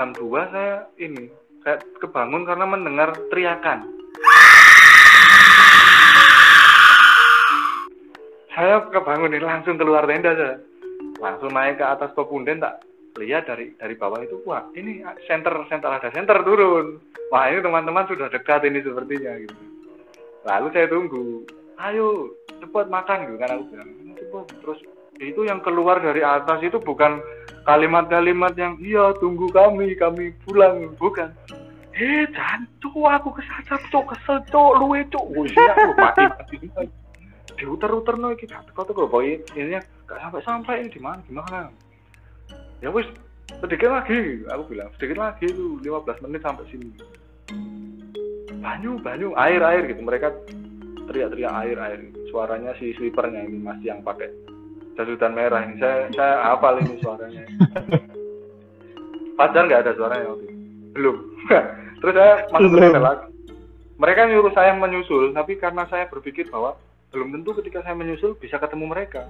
jam 2 saya ini kayak kebangun karena mendengar teriakan. Saya kebangun ini langsung keluar tenda saya. Langsung naik ke atas pepunden tak lihat dari dari bawah itu wah ini center center ada center turun. Wah ini teman-teman sudah dekat ini sepertinya gitu. Lalu saya tunggu ayo cepat makan gitu kan aku bilang cepat terus itu yang keluar dari atas itu bukan kalimat-kalimat yang iya tunggu kami kami pulang. Bukan. Eh jancu aku kesasar cok kesel cok luwe cok. Wih aku mati mati diuter-uter no kita kau tuh boy ini gak sampai sampai ini di mana gimana ya wis sedikit lagi. Aku bilang sedikit lagi itu 15 menit sampai sini. Banyu banyu air air gitu. Mereka teriak-teriak air air. Suaranya si sweepernya ini masih yang pakai jasutan merah ini. Saya saya hafal ini suaranya. Pacar nggak ada suaranya waktu itu? Belum. Terus saya masuk ke lagi. Mereka nyuruh saya menyusul tapi karena saya berpikir bahwa belum tentu ketika saya menyusul bisa ketemu mereka.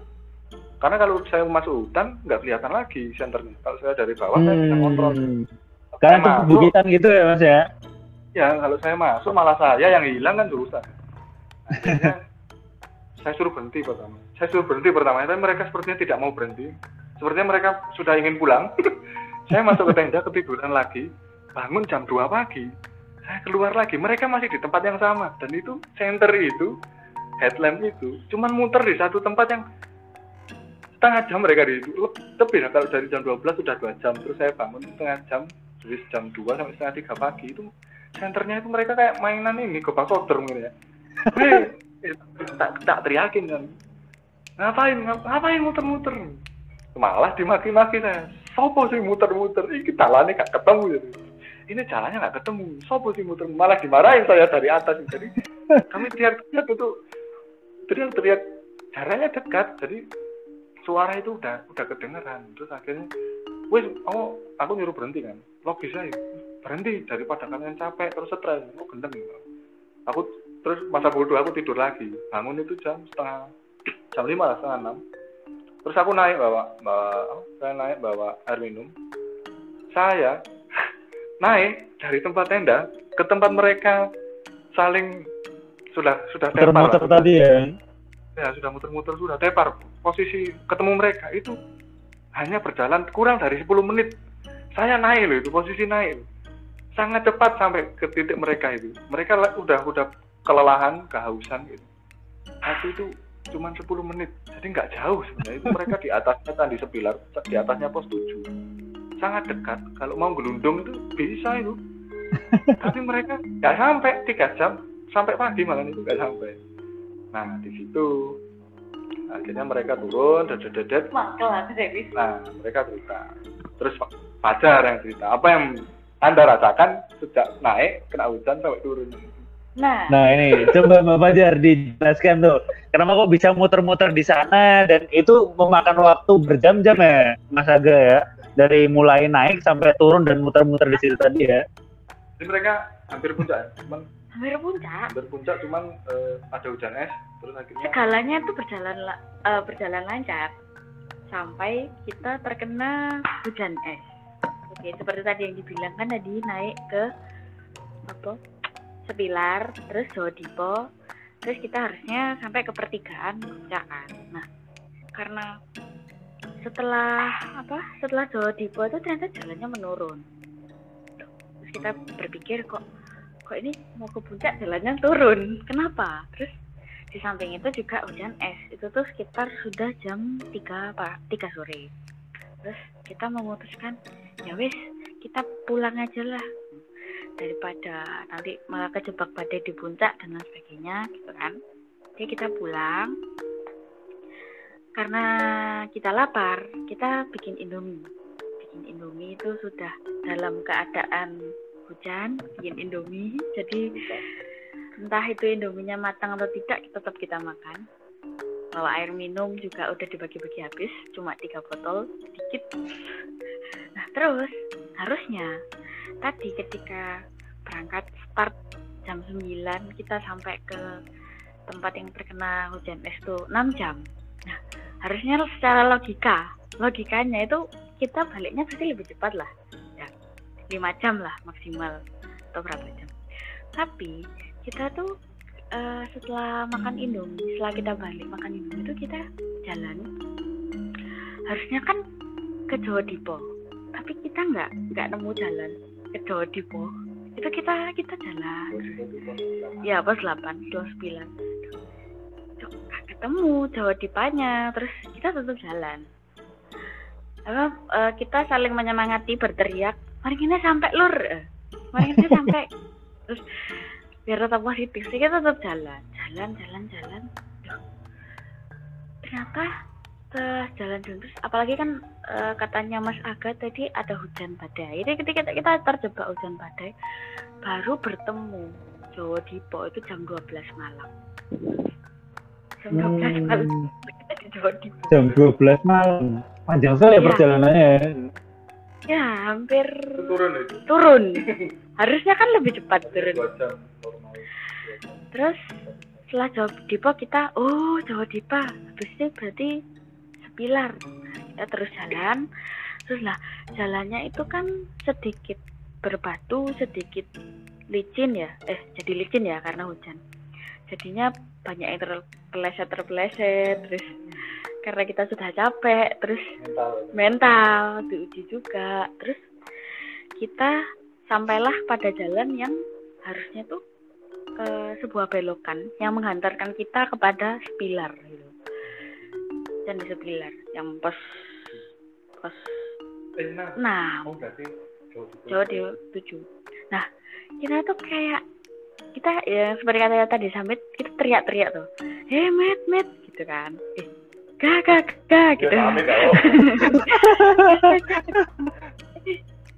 Karena kalau saya masuk hutan nggak kelihatan lagi senternya. Kalau saya dari bawah hmm. saya bisa kontrol. Karena itu kebukitan gitu ya mas ya? Ya kalau saya masuk malah saya yang hilang kan akhirnya saya suruh berhenti pertama saya suruh berhenti pertama tapi mereka sepertinya tidak mau berhenti. Sepertinya mereka sudah ingin pulang. Saya masuk ke tenda ketiduran lagi. Bangun jam 2 pagi. Saya keluar lagi. Mereka masih di tempat yang sama. Dan itu center itu headlamp itu cuman muter di satu tempat yang setengah jam mereka di itu lebih kalau dari jam 12 sudah dua jam. Terus saya bangun setengah jam dari jam 2 sampai setengah tiga pagi itu senternya itu mereka kayak mainan ini gobak sodor gitu ya. Tak tak teriakin kan ngapain? Ngapain muter-muter? Malah dimaki-maki saya sopo sih muter-muter? Ini jalannya gak ketemu jadi ini jalannya nggak ketemu. Sopo sih muter malah dimarahin saya dari atas. Jadi kami teriak-teriak itu teriak-teriak. Jaraknya dekat jadi suara itu udah udah kedengeran. Terus akhirnya wes oh aku nyuruh berhenti kan? Logis aja. Berhenti daripada kalian capek terus stres. Oh gendeng. Aku terus masa bodoh aku tidur lagi. Bangun itu jam setengah jam lima lah setengah enam. Terus aku naik bawa bawa saya naik bawa air minum. Saya naik dari tempat tenda ke tempat mereka saling sudah sudah tepar tadi ya? Ya sudah muter-muter sudah tepar. Posisi ketemu mereka itu hanya berjalan kurang dari 10 menit. Saya naik loh itu posisi naik. Sangat cepat sampai ke titik mereka itu. Mereka udah udah kelelahan, kehausan gitu. Aku itu cuma 10 menit, jadi nggak jauh sebenarnya. Itu mereka di atasnya tadi sepilar, di atasnya pos 7. Sangat dekat. Kalau mau gelundung itu bisa itu. Tapi mereka nggak sampai tiga jam, sampai pagi malah itu nggak sampai. Nah di situ akhirnya mereka turun, dedet dedet. Nah mereka cerita. Terus pacar yang cerita. Apa yang anda rasakan sejak naik kena hujan sampai turun? Nah, nah ini coba Mbak Fajar dijelaskan tuh. Kenapa kok bisa muter-muter di sana dan itu memakan waktu berjam-jam ya, Mas Aga ya? Dari mulai naik sampai turun dan muter-muter di situ tadi ya. Jadi mereka hampir puncak, cuman hampir puncak. Hampir puncak, cuman uh, ada hujan es, terus akhirnya segalanya tuh berjalan uh, berjalan lancar sampai kita terkena hujan es. Oke, seperti tadi yang dibilang kan tadi naik ke apa sepilar terus Jawa Dipo terus kita harusnya sampai ke pertigaan puncak kan? Nah karena setelah apa setelah Jawa Dipo itu ternyata jalannya menurun. Terus kita berpikir kok kok ini mau ke puncak jalannya turun? Kenapa? Terus di samping itu juga hujan es. Itu tuh sekitar sudah jam 3 apa 3 sore. Terus kita memutuskan ya wis kita pulang aja lah daripada nanti malah kejebak badai di puncak dan lain sebagainya gitu kan. Jadi kita pulang. Karena kita lapar kita bikin indomie. Bikin indomie itu sudah dalam keadaan hujan bikin indomie. Jadi entah itu indominya matang atau tidak tetap kita makan. Bawa air minum juga udah dibagi-bagi habis cuma tiga botol sedikit. Nah terus harusnya tadi ketika berangkat start jam 9 kita sampai ke tempat yang terkena hujan es itu 6 jam. Nah harusnya secara logika logikanya itu kita baliknya pasti lebih cepat lah. Ya lima jam lah maksimal atau berapa jam. Tapi kita tuh eh, setelah makan indomie setelah kita balik makan indomie itu kita jalan. Harusnya kan ke Jawa Dipo tapi kita nggak nggak nemu jalan ke Dipo itu kita kita jalan. Ya pos 8 29 Cok, nggak ketemu Jawa Dipanya terus kita tetap jalan. Apa eh, kita saling menyemangati berteriak mari kita sampai lur. Eh, mari kita sampai. Terus biar tetap positif sih kita tetap jalan. Jalan jalan jalan. Duh. ternyata setelah jalan dulu terus apalagi kan eh, katanya Mas Aga tadi ada hujan badai. Ini ketika kita, terjebak hujan badai baru bertemu Jawa Dipo itu jam 12 malam. Jam 12 malam Hmm, kita di Jawa Dipo jam 12 malam. Panjang sekali ya perjalanannya. ya hampir turun itu. turun. Harusnya kan lebih cepat turun. terus setelah Jawa Dipo kita oh Jawa Dipa habis itu berarti sepilar kita terus jalan. Terus lah jalannya itu kan sedikit berbatu sedikit licin ya. Eh jadi licin ya karena hujan. Jadinya banyak yang terpeleset terpeleset terus karena kita sudah capek terus mental. mental diuji juga. Terus kita sampailah pada jalan yang harusnya tuh ke sebuah belokan yang menghantarkan kita kepada Sepilar gitu. dan di Sepilar yang pos pos eh nah nah. Oh berarti jauh di tujuh. Nah kita tuh kayak kita ya seperti kata tadi Samit kita teriak-teriak tuh. Hei met met gitu kan. Eh gak gak gak gitu. Ya kau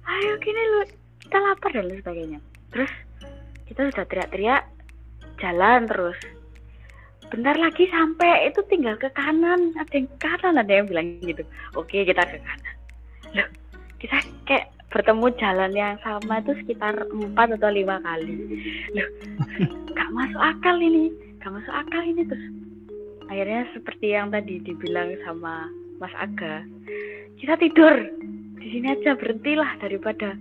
ayo gini lu kita lapar dan lain sebagainya. Terus kita sudah teriak-teriak jalan terus bentar lagi sampai. Itu tinggal ke kanan. Ada yang ke kanan ada yang bilang gitu. Oke kita ke kanan. Loh kita kayak bertemu jalan yang sama itu sekitar empat atau lima kali. Loh gak masuk akal ini. Gak masuk akal ini. Terus akhirnya seperti yang tadi dibilang sama Mas Aga kita tidur. Di sini aja berhentilah daripada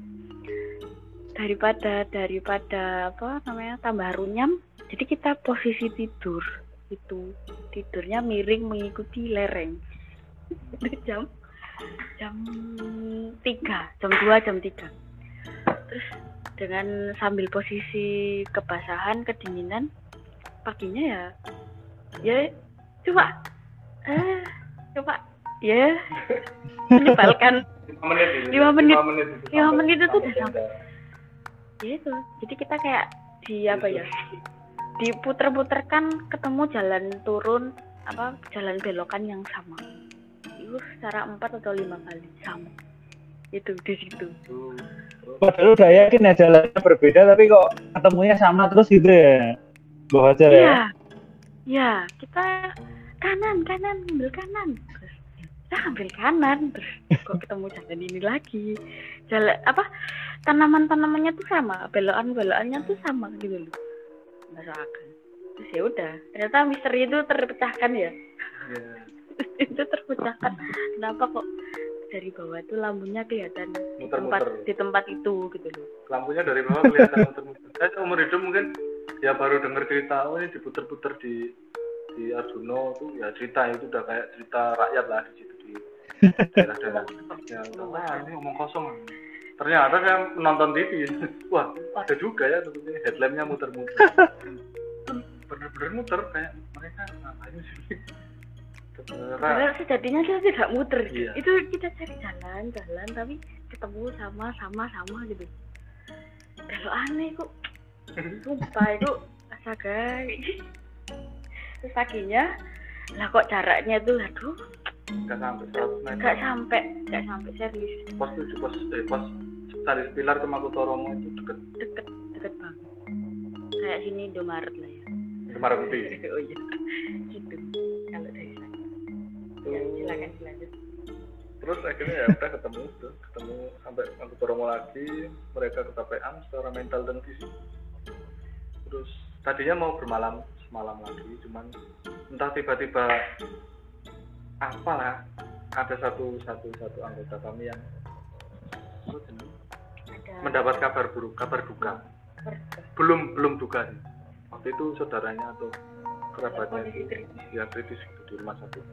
daripada daripada apa namanya tambah runyam. Jadi kita posisi tidur itu tidurnya miring mengikuti lereng. Jam jam tiga jam 2 jam 3 terus dengan sambil posisi kebasahan kedinginan paginya ya ya coba eh coba ya menyebalkan. Lima menit itu. Lima menit. lima menit itu udah sampai. ya itu. Jadi kita kayak di apa ya diputer-puterkan ketemu jalan turun apa jalan belokan yang sama. Itu secara empat atau lima kali sama. Itu di situ. Padahal udah yakin ya jalannya berbeda tapi kok ketemunya sama terus gitu ya. Bawa aja ya. iya. Ya kita kanan kanan ambil kanan. Terus kita ambil kanan terus kok ketemu jalan ini lagi? Jalan apa tanaman tanamannya tuh sama belokan belokannya tuh sama gitu loh masuk akal terus ya udah ternyata misteri itu terpecahkan ya. Ya, itu terpecahkan. Kenapa kok dari bawah itu lampunya kelihatan di tempat di tempat itu gitu loh? Lampunya dari bawah kelihatan muter-muter. Saya seumur hidup mungkin ya baru dengar cerita oh ini diputer-puter di di Arjuno tuh ya cerita itu udah kayak cerita rakyat lah di situ di daerah-daerah. Ya wah ini omong kosong ternyata saya menonton TV wah ada juga ya tentunya headlampnya muter-muter. Bener-bener muter kayak mereka ngapain sih? Padahal sejatinya kita tidak muter Iya. itu kita cari jalan jalan tapi ketemu sama sama sama gitu. Kalau aneh kok. Sumpah itu astaga terus paginya lah kok jaraknya tuh aduh. Nggak sampai 100 meter. Nggak sampai nggak sampai serius. Pos tujuh pos eh, pos Sari Pilar ke Makutoromo itu deket. Deket deket banget. Kayak sini Indomaret lah ya. Semarang Putih. Oh iya. Gitu kalau dari saya ya silakan dilanjut terus akhirnya ya udah ketemu tuh ketemu sampai Makutoromo lagi mereka kecapean secara mental dan fisik. Terus tadinya mau bermalam semalam lagi cuman entah tiba-tiba apalah ada satu satu satu anggota kami yang mendapat kabar buruk kabar duka. Belum belum duka sih. Waktu itu saudaranya atau kerabatnya itu kritis. gitu di rumah sakit.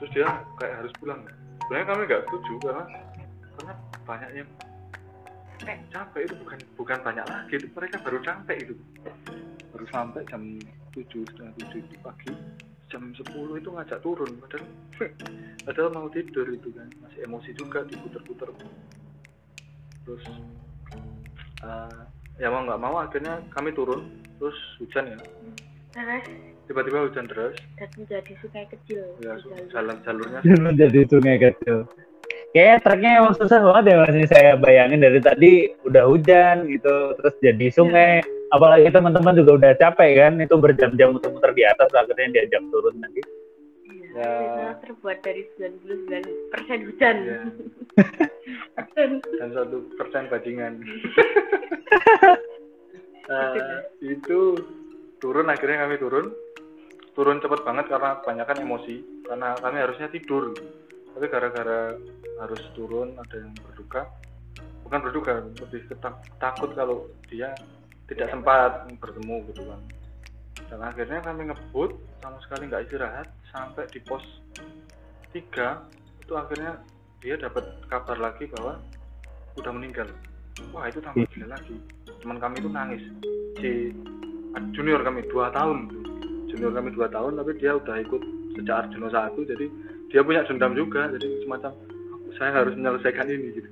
Terus dia kayak harus pulang. Sebenarnya kami nggak setuju karena karena banyak yang Capek. itu bukan bukan banyak lagi itu. Mereka baru capek itu. Baru sampai jam tujuh setengah tujuh itu pagi jam 10 itu ngajak turun padahal padahal mau tidur itu kan masih emosi juga diputer-puter terus eh, ya mau nggak mau akhirnya kami turun terus hujan ya Terus tiba-tiba hujan deras dan menjadi sungai kecil. ya jalan jalurnya menjadi sungai kecil. Kayaknya treknya emang susah banget ya mas. Ini saya bayangin dari tadi udah hujan gitu, terus jadi sungai. Apalagi teman-teman juga udah capek kan, itu berjam-jam muter-muter di atas, akhirnya diajak turun lagi. Iya, Ya. terbuat dari 99 persen hujan. Ya. Dan satu persen bajingan Eh, itu turun akhirnya kami turun turun cepat banget karena kebanyakan emosi karena kami harusnya tidur tapi gara-gara harus turun ada yang berduka bukan berduka lebih ketak- takut kalau dia tidak sempat bertemu gitu kan. Dan akhirnya kami ngebut sama sekali nggak istirahat sampai di pos 3 itu akhirnya dia dapat kabar lagi bahwa udah meninggal. Wah itu tambah gila lagi. Teman kami itu nangis. Si junior kami dua tahun. Junior kami dua tahun tapi dia udah ikut sejak Arjuna satu jadi dia punya dendam juga. Jadi semacam saya harus menyelesaikan ini gitu.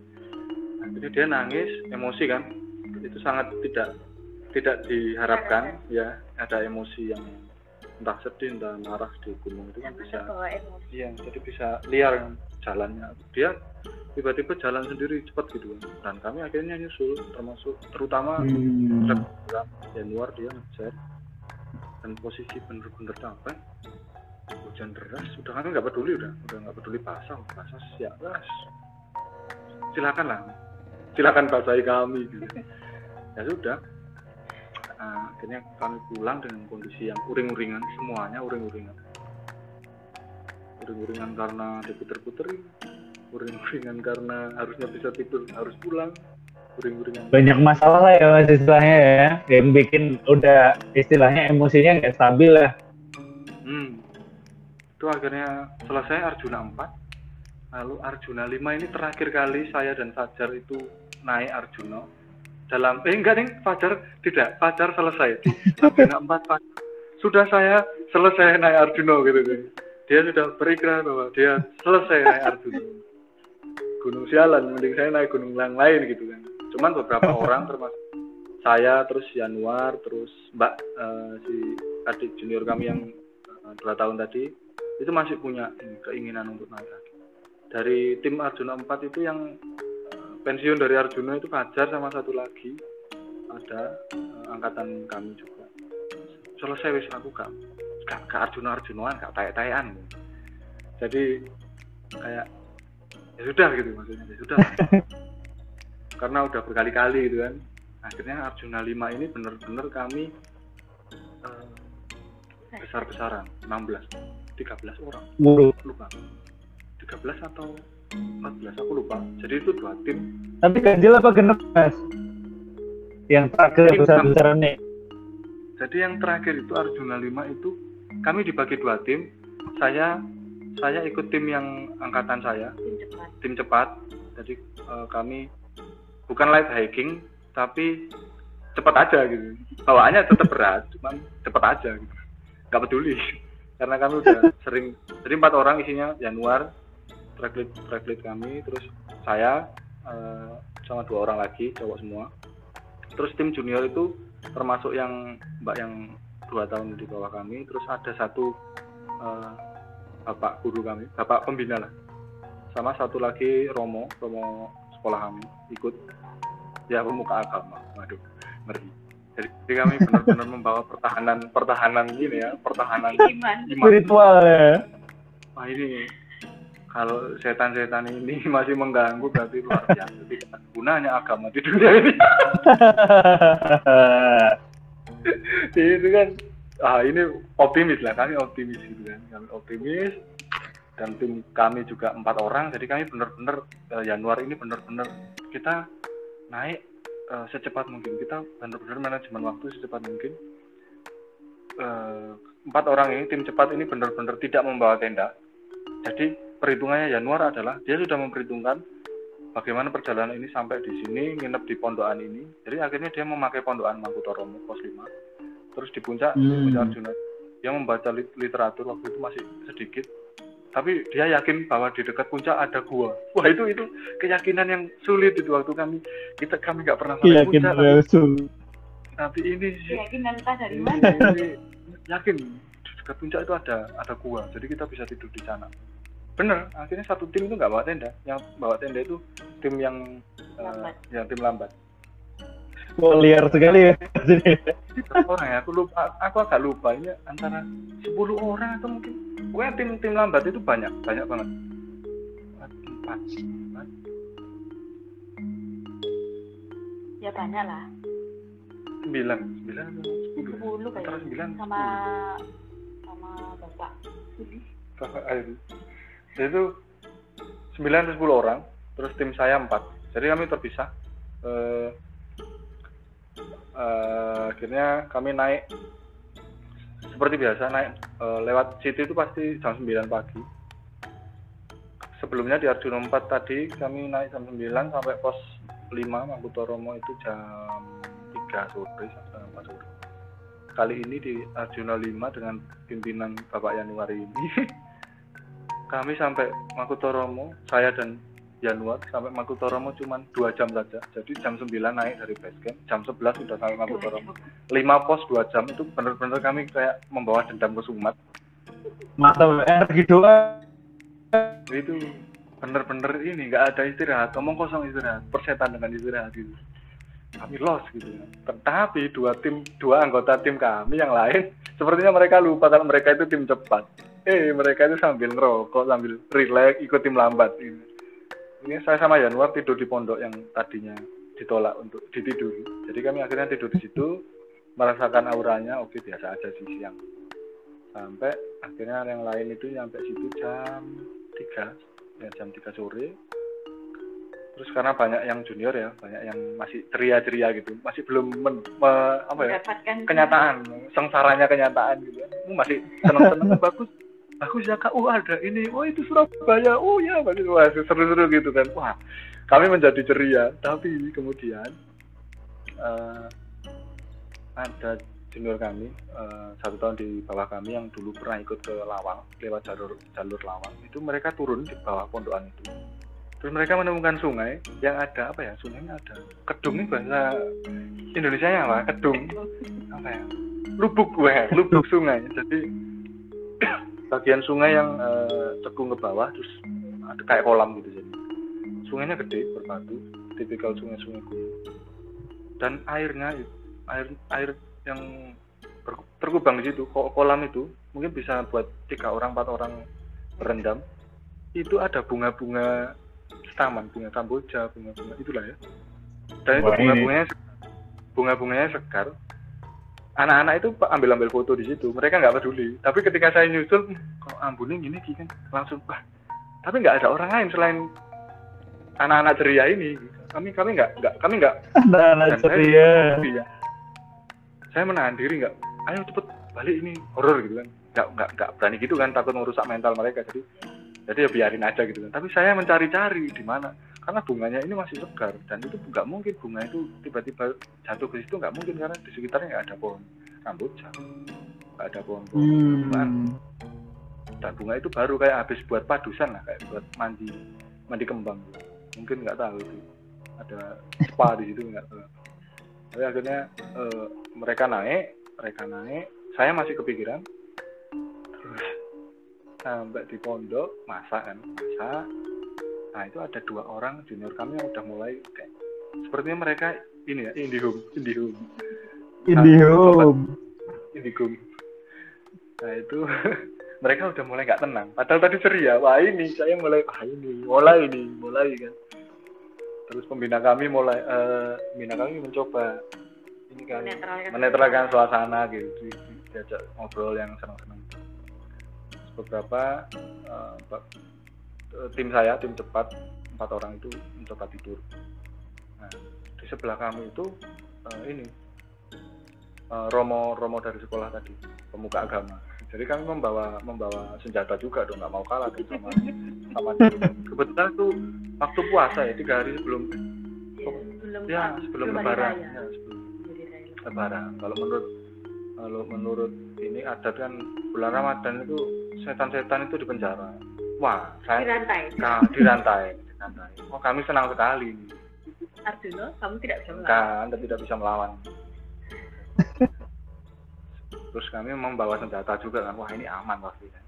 Akhirnya dia nangis emosi kan. Itu sangat tidak tidak diharapkan ya ada emosi yang entah sedih entah marah di gunung itu kan yang bisa. Iya, jadi bisa liar kan jalannya. Dia tiba-tiba jalan sendiri cepat gitu kan. Dan kami akhirnya nyusul, termasuk terutama Hmm. Januar dia ngejar dan posisi bener-bener capek hujan deras udah kami nggak peduli udah udah nggak peduli basah basah siap gas silakan lah silakan basahi kami gitu ya sudah Nah, akhirnya kami pulang dengan kondisi yang uring-uringan semuanya uring-uringan uring-uringan karena diputer-puterin uring-uringan karena harusnya bisa tidur harus pulang uring-uringan Banyak masalah lah ya mas istilahnya ya, yang bikin udah istilahnya emosinya nggak stabil lah. Hmm. Itu akhirnya selesai Arjuna 4. Lalu Arjuna 5 ini terakhir kali saya dan Fajar itu naik Arjuna. Dalam eh enggak nih Fajar tidak, Fajar selesai. Arjuna 4 Fajar. Sudah saya selesai naik Arjuna gitu kan. Dia sudah berikrar bahwa dia selesai naik Arjuna. Gunung Sialan, mending saya naik gunung yang lain gitu kan. Cuman beberapa orang termasuk saya terus Januar terus Mbak eh, si adik junior kami yang eh, dua tahun tadi itu masih punya ini, keinginan untuk naik lagi. Dari tim Arjuna 4 itu yang pensiun dari Arjuna itu Fajar sama satu lagi ada eh, angkatan kami juga. Selesai wis aku gak gak, gak Arjuna Arjunaan gak tayak-tayakan. Jadi kayak ya sudah gitu maksudnya ya sudah. Karena udah berkali-kali gitu kan. Akhirnya Arjuna 5 ini bener-bener kami eh, besar-besaran 16 13 orang lupa 13 atau 14 aku lupa. Jadi itu dua tim. Tapi ganjil apa genep mas? Yang terakhir Tim besar-besaran nih. jadi yang terakhir itu Arjuna 5 itu kami dibagi dua tim. Saya saya ikut tim yang angkatan saya. Tim cepat. tim cepat. Jadi eh, kami bukan light hiking tapi cepat aja gitu. Bawaannya tetap berat cuman cepat aja gitu. Nggak peduli. Karena kami udah sering jadi empat orang isinya Januar track lead, track lead kami terus saya eh, sama dua orang lagi cowok semua. Terus tim junior itu termasuk yang mbak yang dua tahun di bawah kami terus ada satu eh, bapak guru kami bapak pembina lah. Sama satu lagi Romo Romo sekolah kami ikut. Ya pemuka agama. Waduh ngeri. Jadi, jadi kami benar-benar membawa pertahanan pertahanan ini ya pertahanan Iman. iman. Spiritual ya. wah ini kalau setan-setan ini masih mengganggu berarti luar biasa. Tidak gunanya agama di dunia ini itu kan ah ini optimis lah. Kami optimis gitu kan. Kami optimis. Dan tim kami juga empat orang. Jadi kami benar-benar uh, Januari ini benar-benar kita naik uh, secepat mungkin. Kita benar-benar manajemen waktu secepat mungkin. Uh, empat orang ini tim cepat ini benar-benar tidak membawa tenda. Jadi perhitungannya Januar adalah dia sudah memperhitungkan bagaimana perjalanan ini sampai di sini nginep di pondokan ini jadi akhirnya dia memakai pondokan Mangkutoromo pos 5 terus di puncak hmm. di puncak Arjuna dia membaca literatur waktu itu masih sedikit tapi dia yakin bahwa di dekat puncak ada gua. Wah itu itu keyakinan yang sulit itu waktu kami kita kami nggak pernah sampai puncak. Tapi, tapi ini keyakinan entah dari mana? yakin di dekat puncak itu ada ada gua, jadi kita bisa tidur di sana. Bener, akhirnya satu tim itu nggak bawa tenda, yang bawa tenda itu tim yang uh, yang tim lambat. Oh, liar sekali ya. orang ya, aku lupa, aku agak lupa ini antara 10 orang atau mungkin pokoknya tim tim lambat itu banyak, banyak banget. Empat, empat. Ya banyak lah. Sembilan, sembilan atau sepuluh? Sepuluh Antara sembilan. Sama sama bapak. Bapak. Itu sembilan atau sepuluh orang, terus tim saya empat. Jadi kami terpisah. Eh, uh, akhirnya kami naik seperti biasa naik uh, lewat situ itu pasti jam 9 pagi sebelumnya di Arjuna 4 tadi kami naik jam 9 sampai pos 5 Mangkutoromo itu jam 3 sore sampai 4 sore kali ini di Arjuna 5 dengan pimpinan Bapak Yanuari ini kami sampai Mangkutoromo saya dan Januar sampai Makutoromo cuma dua jam saja. Jadi jam 9 naik dari base camp, jam 11 sudah sampai Makutoromo. Lima pos dua jam itu benar-benar kami kayak membawa dendam ke Sumat. Mantap, energi doa. Itu bener-bener ini nggak ada istirahat, ngomong kosong istirahat, persetan dengan istirahat gitu. Kami lost gitu ya. Tetapi dua tim, dua anggota tim kami yang lain, sepertinya mereka lupa kalau mereka itu tim cepat. Eh, mereka itu sambil ngerokok, sambil relax, ikut tim lambat ini ini saya sama Januar tidur di pondok yang tadinya ditolak untuk ditiduri. Jadi kami akhirnya tidur di situ, merasakan auranya, oke biasa aja sih siang. Sampai akhirnya yang lain itu sampai situ jam 3, ya jam 3 sore. Terus karena banyak yang junior ya, banyak yang masih ceria-ceria gitu, masih belum men, me, apa ya, kenyataan, sengsaranya kenyataan gitu. Masih senang-senang bagus, bagus ya kak oh ada ini. Oh itu Surabaya. Oh ya wah seru-seru gitu kan. Wah kami menjadi ceria. Tapi kemudian uh, ada junior kami uh, satu tahun di bawah kami yang dulu pernah ikut ke Lawang lewat jalur jalur Lawang. Itu mereka turun di bawah pondokan itu. Terus mereka menemukan sungai yang ada apa ya sungainya ada kedung ini bahasa Indonesia nya apa kedung. Apa ya? Lubuk gue lubuk sungai. Jadi bagian sungai yang uh, cekung ke bawah terus ada kayak kolam gitu jadi. Sungainya gede berbatu tipikal sungai-sungai gunung. Dan airnya air air yang terkubang di situ kolam itu mungkin bisa buat tiga orang empat orang berendam. Itu ada bunga-bunga taman bunga kamboja bunga-bunga itulah ya. Dan itu bunga-bunganya bunga-bunganya segar anak-anak itu ambil ambil foto di situ. Mereka nggak peduli. Tapi ketika saya nyusul kok ambune gini kan langsung wah tapi nggak ada orang lain selain anak-anak ceria ini. Kami kami nggak nggak kami nggak. Anak-anak ceria. saya, saya menahan diri nggak ayo cepet balik ini. Horor gitu kan. Nggak nggak nggak berani gitu kan takut merusak mental mereka. Jadi jadi ya biarin aja gitu kan. Tapi saya mencari-cari di mana karena bunganya ini masih segar dan itu nggak mungkin bunga itu tiba-tiba jatuh ke situ nggak mungkin karena di sekitarnya nggak ada pohon rambutan nggak ada pohon-pohon hmm. dan bunga itu baru kayak habis buat padusan lah kayak buat mandi mandi kembang. Mungkin nggak tahu itu. Ada spa di situ nggak tahu. Tapi akhirnya uh, mereka naik mereka naik. Saya masih kepikiran. Terus sampai di pondok masak kan masak nah itu ada dua orang junior kami yang udah mulai kayak sepertinya mereka ini ya indihome indihome. Indihome. Nah, indihome. Nah itu mereka udah mulai nggak tenang. Padahal tadi ceria wah ini saya mulai wah ini mulai ini mulai kan. Terus pembina kami mulai uh, pembina kami mencoba ini kan menetralkan suasana. gitu diajak ngobrol yang senang-senang. Beberapa uh, Pak, eh, tim saya tim cepat empat orang itu mencoba tidur. Nah di sebelah kami itu eh, ini eh, romo romo dari sekolah tadi pemuka agama. Jadi kami membawa membawa senjata juga dong nggak mau kalah dong sama sama kebetulan itu waktu puasa ya tiga hari sebelum Ya, sebelum ya sebelum lebaran. raya. ya, sebelum Hari raya. lebaran. Kalau menurut kalau menurut ini adat kan bulan ramadan itu setan-setan itu di penjara wah Di saya rantai. Nah, dirantai, dirantai. Oh, kami senang sekali. Arjuno, kamu tidak bisa melawan. Kan, Anda tidak bisa melawan. Terus kami membawa senjata juga kan. Wah, ini aman waktu itu.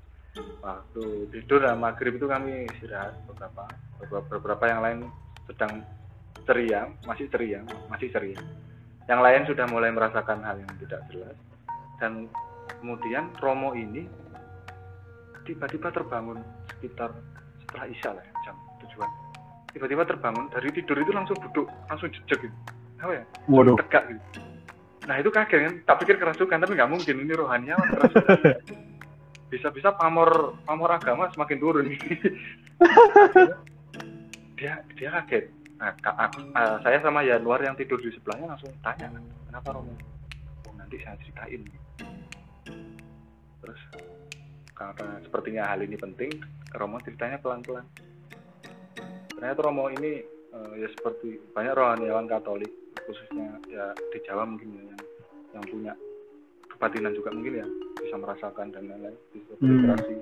Waktu tidur dan maghrib itu kami istirahat beberapa, beberapa, beberapa yang lain sedang ceria, masih ceria, masih ceria. Yang lain sudah mulai merasakan hal yang tidak jelas. Dan kemudian Romo ini tiba-tiba terbangun sekitar setelah Isya lah ya, jam tujuan. Tiba-tiba terbangun dari tidur itu langsung duduk, langsung jejak gitu. Apa ya? Waduh. Tegak gitu. Nah itu kaget kan, tak pikir kerasukan, tapi nggak mungkin ini rohaninya. Bisa-bisa pamor pamor agama semakin turun. dia dia kaget. Nah, aku- eh, saya sama Yanuar yang tidur di sebelahnya langsung tanya, kenapa Romo? Oh, nanti saya ceritain. Terus karena sepertinya hal ini penting, Romo ceritanya pelan-pelan. Ternyata Romo ini eh, ya seperti banyak rohaniawan Katolik, khususnya ya di Jawa mungkin ya, yang, yang punya kebatinan juga mungkin ya bisa merasakan dan lain-lain bisa Hmm. berinteraksi.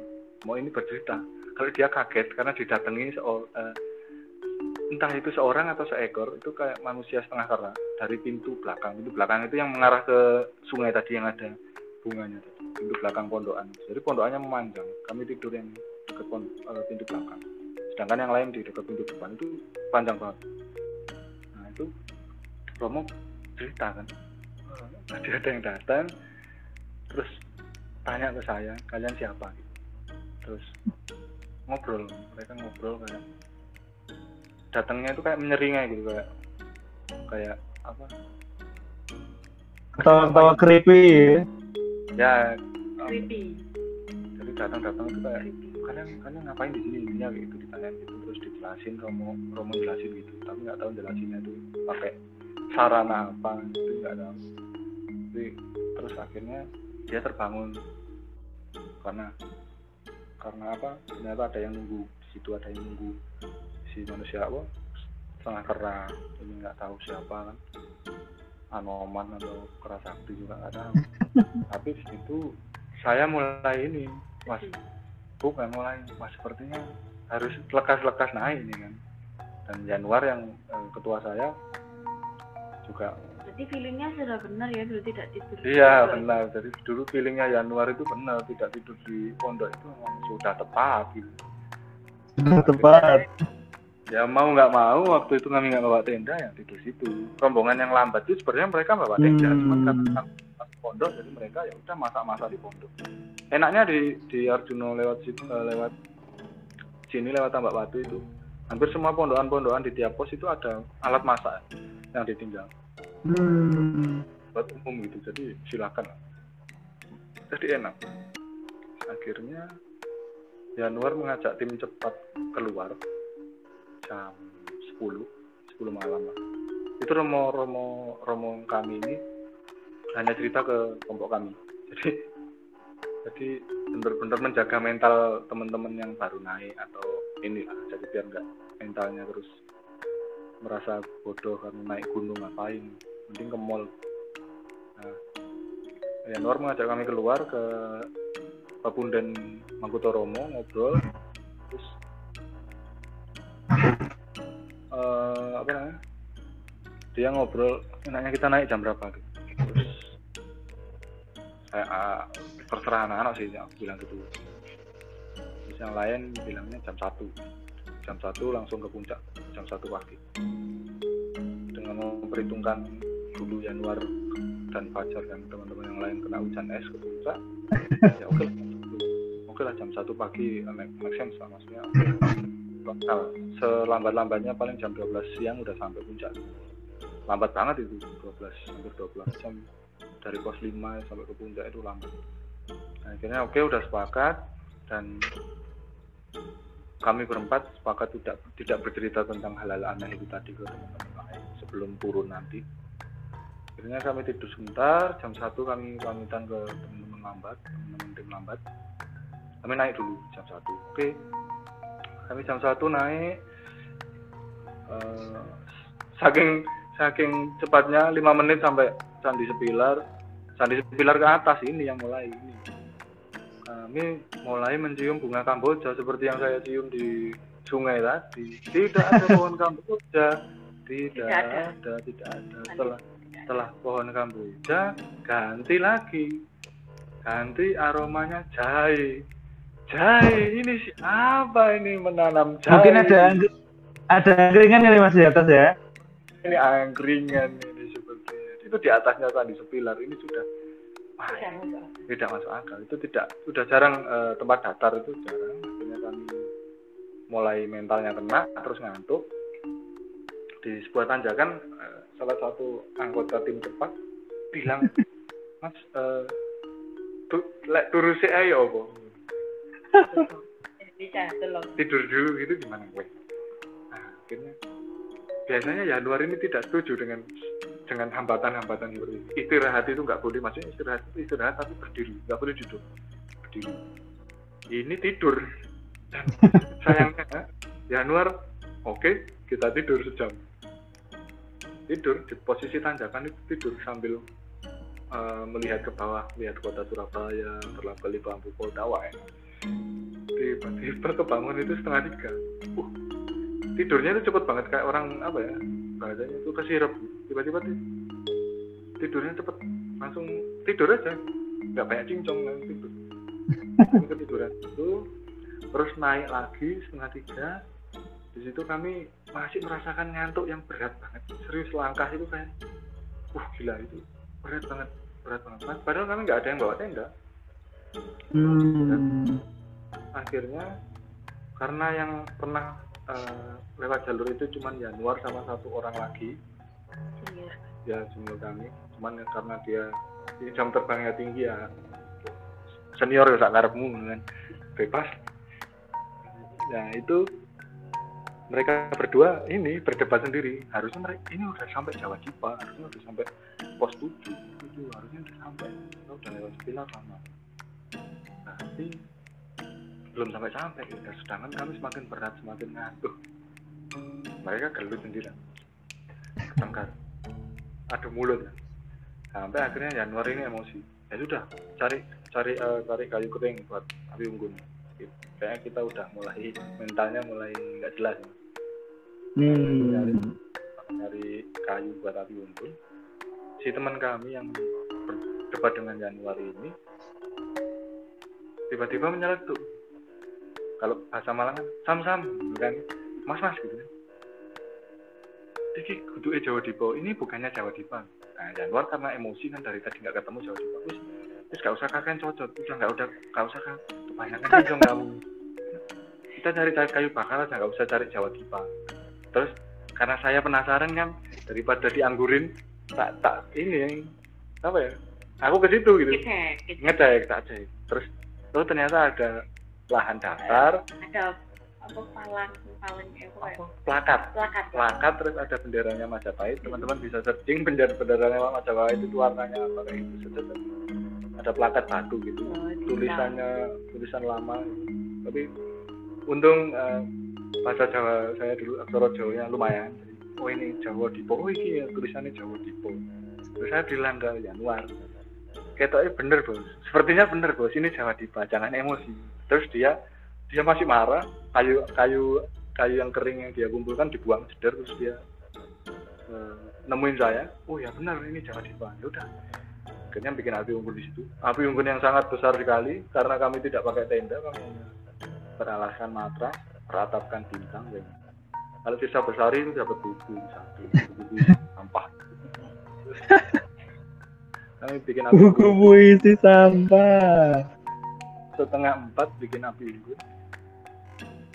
Mau ini bercerita, kalau dia kaget karena didatangi seor- eh, entah itu seorang atau seekor itu kayak manusia setengah kera dari pintu belakang pintu belakang itu yang mengarah ke sungai tadi yang ada bunganya tadi pintu belakang pondokan. Jadi pondokannya memanjang. Kami tidur yang dekat eh, pintu belakang. Sedangkan yang lain di dekat pintu depan itu panjang banget. Nah itu Romo cerita kan. "Eh, tadi ada yang datang terus tanya ke saya kalian siapa? Terus ngobrol mereka ngobrol kayak datangnya itu kayak menyeringai gitu kayak kayak apa? Ketawa-ketawa creepy. ya. Ya um, Creepy. jadi datang-datang itu kayak kalian kalian ngapain di sini? Ininya gitu ditanyain gitu terus dijelasin Romo Romo jelasin gitu. Tapi nggak tahu jelasinnya itu pakai sarana apa itu nggak tahu. Jadi terus akhirnya dia terbangun. Karena karena apa? Ternyata ada yang nunggu di situ ada yang nunggu si manusia apa? Setengah kera ini nggak tahu siapa kan anoman atau kerasakti juga nggak tahu tapi di situ saya mulai ini mas bukan mulai mas sepertinya harus lekas-lekas naik ini kan dan Januar yang eh, ketua saya juga Berarti feelingnya sudah benar ya dulu tidak tidur. iya pondok. benar jadi dulu feelingnya Januar itu benar tidak tidur di pondok itu memang sudah tepat gitu Sudah tepat. Ya mau nggak mau waktu itu kami nggak bawa tenda ya tidur situ. Rombongan yang lambat itu sebenarnya mereka bawa tenda Hmm. cuman karena pondok jadi mereka ya udah masak-masak di pondok. Enaknya di di Arjuno lewat situ eh, lewat sini lewat Tambak Batu itu. Hampir semua pondokan-pondokan di tiap pos itu ada alat masak yang ditinggal. Hmm. buat umum gitu jadi silakan. Jadi enak. Akhirnya Januar mengajak tim cepat keluar jam 10 10 malam lah itu romo romo romo kami ini hanya cerita ke kelompok kami. Jadi jadi benar-benar menjaga mental teman-teman yang baru naik atau ini lah jadi biar nggak mentalnya terus merasa bodoh karena naik gunung ngapain? Mending ke mall. Nah Januar mengajak kami keluar ke Papundan Mangkutoromo ngobrol apa namanya? Dia ngobrol enaknya kita naik jam berapa gitu terus saya ah, terserah anak-anak sih yang bilang gitu. Terus yang lain bilangnya jam satu. Jam satu langsung ke puncak jam satu pagi. Dengan memperhitungkan dulu Januar dan Fajar dan teman-teman yang lain kena hujan es ke puncak ya oke lah, oke lah jam satu pagi make, make sense lah maksudnya lokal selambat-lambatnya paling jam 12 siang udah sampai puncak. Lambat banget itu 12 hampir 12 jam. Dari pos 5 sampai ke puncak itu lambat. Nah, akhirnya oke udah sepakat dan kami berempat sepakat tidak tidak bercerita tentang hal-hal aneh itu tadi ke teman-teman lain sebelum turun nanti. Akhirnya kami tidur sebentar jam satu kami pamitan ke teman-teman lambat teman-teman tim lambat. Kami naik dulu jam satu oke kami jam satu naik eh, saking saking cepatnya lima menit sampai candi sepilar. Candi sepilar ke atas ini yang mulai ini. Kami mulai mencium bunga kamboja seperti yang saya cium di sungai tadi. Tidak ada pohon kamboja. Tidak, Tidak ada. ada tidak ada. Setelah setelah pohon kamboja ganti lagi. Ganti aromanya jahe jahe ini siapa ini menanam jahe Mungkin ada ada angkringan kali mas di atas ya. ini angkringan ini sepertinya itu di atasnya tadi sepilar. Ini sudah wah, tidak masuk akal. Itu tidak sudah jarang eh, tempat datar itu jarang. Akhirnya kami mulai mentalnya kena terus ngantuk. Di sebuah tanjakan eh, salah satu anggota tim cepat bilang mas eh, tu, lek turu sik ae apa? bisa tolong tidur dulu gitu gimana gue? Nah, akhirnya biasanya Januari ini tidak setuju dengan dengan hambatan-hambatan seperti ini istirahat itu nggak boleh maksudnya istirahat itu istirahat tapi berdiri nggak boleh duduk berdiri. Ini tidur. Dan sayangnya Januar oke kita tidur sejam. Tidur di posisi tanjakan itu tidur sambil eh, melihat ke bawah lihat kota Surabaya terlapali bambu kota wah enak tiba-tiba kebangun itu setengah tiga. Uh, tidurnya itu cepet banget kayak orang apa ya bahasanya itu kesirep tiba-tiba ti- tidurnya cepet langsung tidur aja. Nggak banyak cincong langsung tidur. Ketiduran itu terus naik lagi setengah tiga. Di situ kami masih merasakan ngantuk yang berat banget. Serius langkah itu kayak uh gila itu berat banget berat banget. Padahal kami nggak ada yang bawa tenda Hmm. akhirnya karena yang pernah eh, lewat jalur itu cuman Januar sama satu orang lagi. Senior. ya jumlah kami. Cuman ya karena dia ini jam terbangnya tinggi ya. Senior ya sak ngarepmu kan. Bebas. Ya itu mereka berdua ini berdebat sendiri. Harusnya mereka ini udah sampai Jawa Dipa harusnya udah sampai pos 7 itu harusnya udah sampai kita udah lewat Pilar lama tapi belum sampai sampai ya. sedangkan kami semakin berat semakin ngantuk mereka gelut sendiri tengkar adu mulut ya. sampai akhirnya Januari ini emosi ya sudah cari cari eh, cari kayu kering buat api unggun kayaknya kita udah mulai mentalnya mulai nggak jelas ya. Hmm. cari kayu buat api unggun si teman kami yang berdebat dengan Januari ini tiba-tiba menyeletuk kalau bahasa Malang kan sam sam gitu kan. Mas mas gitu kan. Iki kudu Jawa Dipa ini bukannya Jawa Dipa nah Januar karena emosi kan dari tadi nggak ketemu Jawa Dipa wis wis gak usah kakek cocok. Udah nggak udah gak usah kan kebanyakan itu kamu. Kita cari cari kayu bakar aja nggak usah cari Jawa Dipa terus karena saya penasaran kan daripada dianggurin tak tak ini apa ya aku ke situ gitu. Cek, cek. ngecek tak cek. Terus terus ternyata ada lahan datar. Ada apa palang palang eh, apa ya? plakat. Plakat. Plakat terus ada benderanya Majapahit. Teman-teman bisa searching bendera benderanya Majapahit itu warnanya apa kayak gitu ada plakat batu gitu Oh, tulisannya tulisan lama tapi untung eh, bahasa Jawa saya dulu aksara Jawanya lumayan. Oh ini Jawa Dipo oh ini ya tulisannya Jawa Dipo terus saya bilang ke Januar ketoknya bener bos. Sepertinya bener bos. Ini Jawa Dipa jangan emosi. Terus dia dia masih marah. Kayu kayu kayu yang kering yang dia kumpulkan dibuang jeder terus dia eh, nemuin saya. Oh ya benar ini Jawa Dipa. Ya udah. Akhirnya bikin api unggun di situ. Api unggun yang sangat besar sekali. Karena kami tidak pakai tenda kami beralaskan matras beratapkan bintang dan kalau sisa besar itu dapat buku satu buku sampah kami bikin api Buku unggun. puisi sampah. setengah empat bikin api unggun.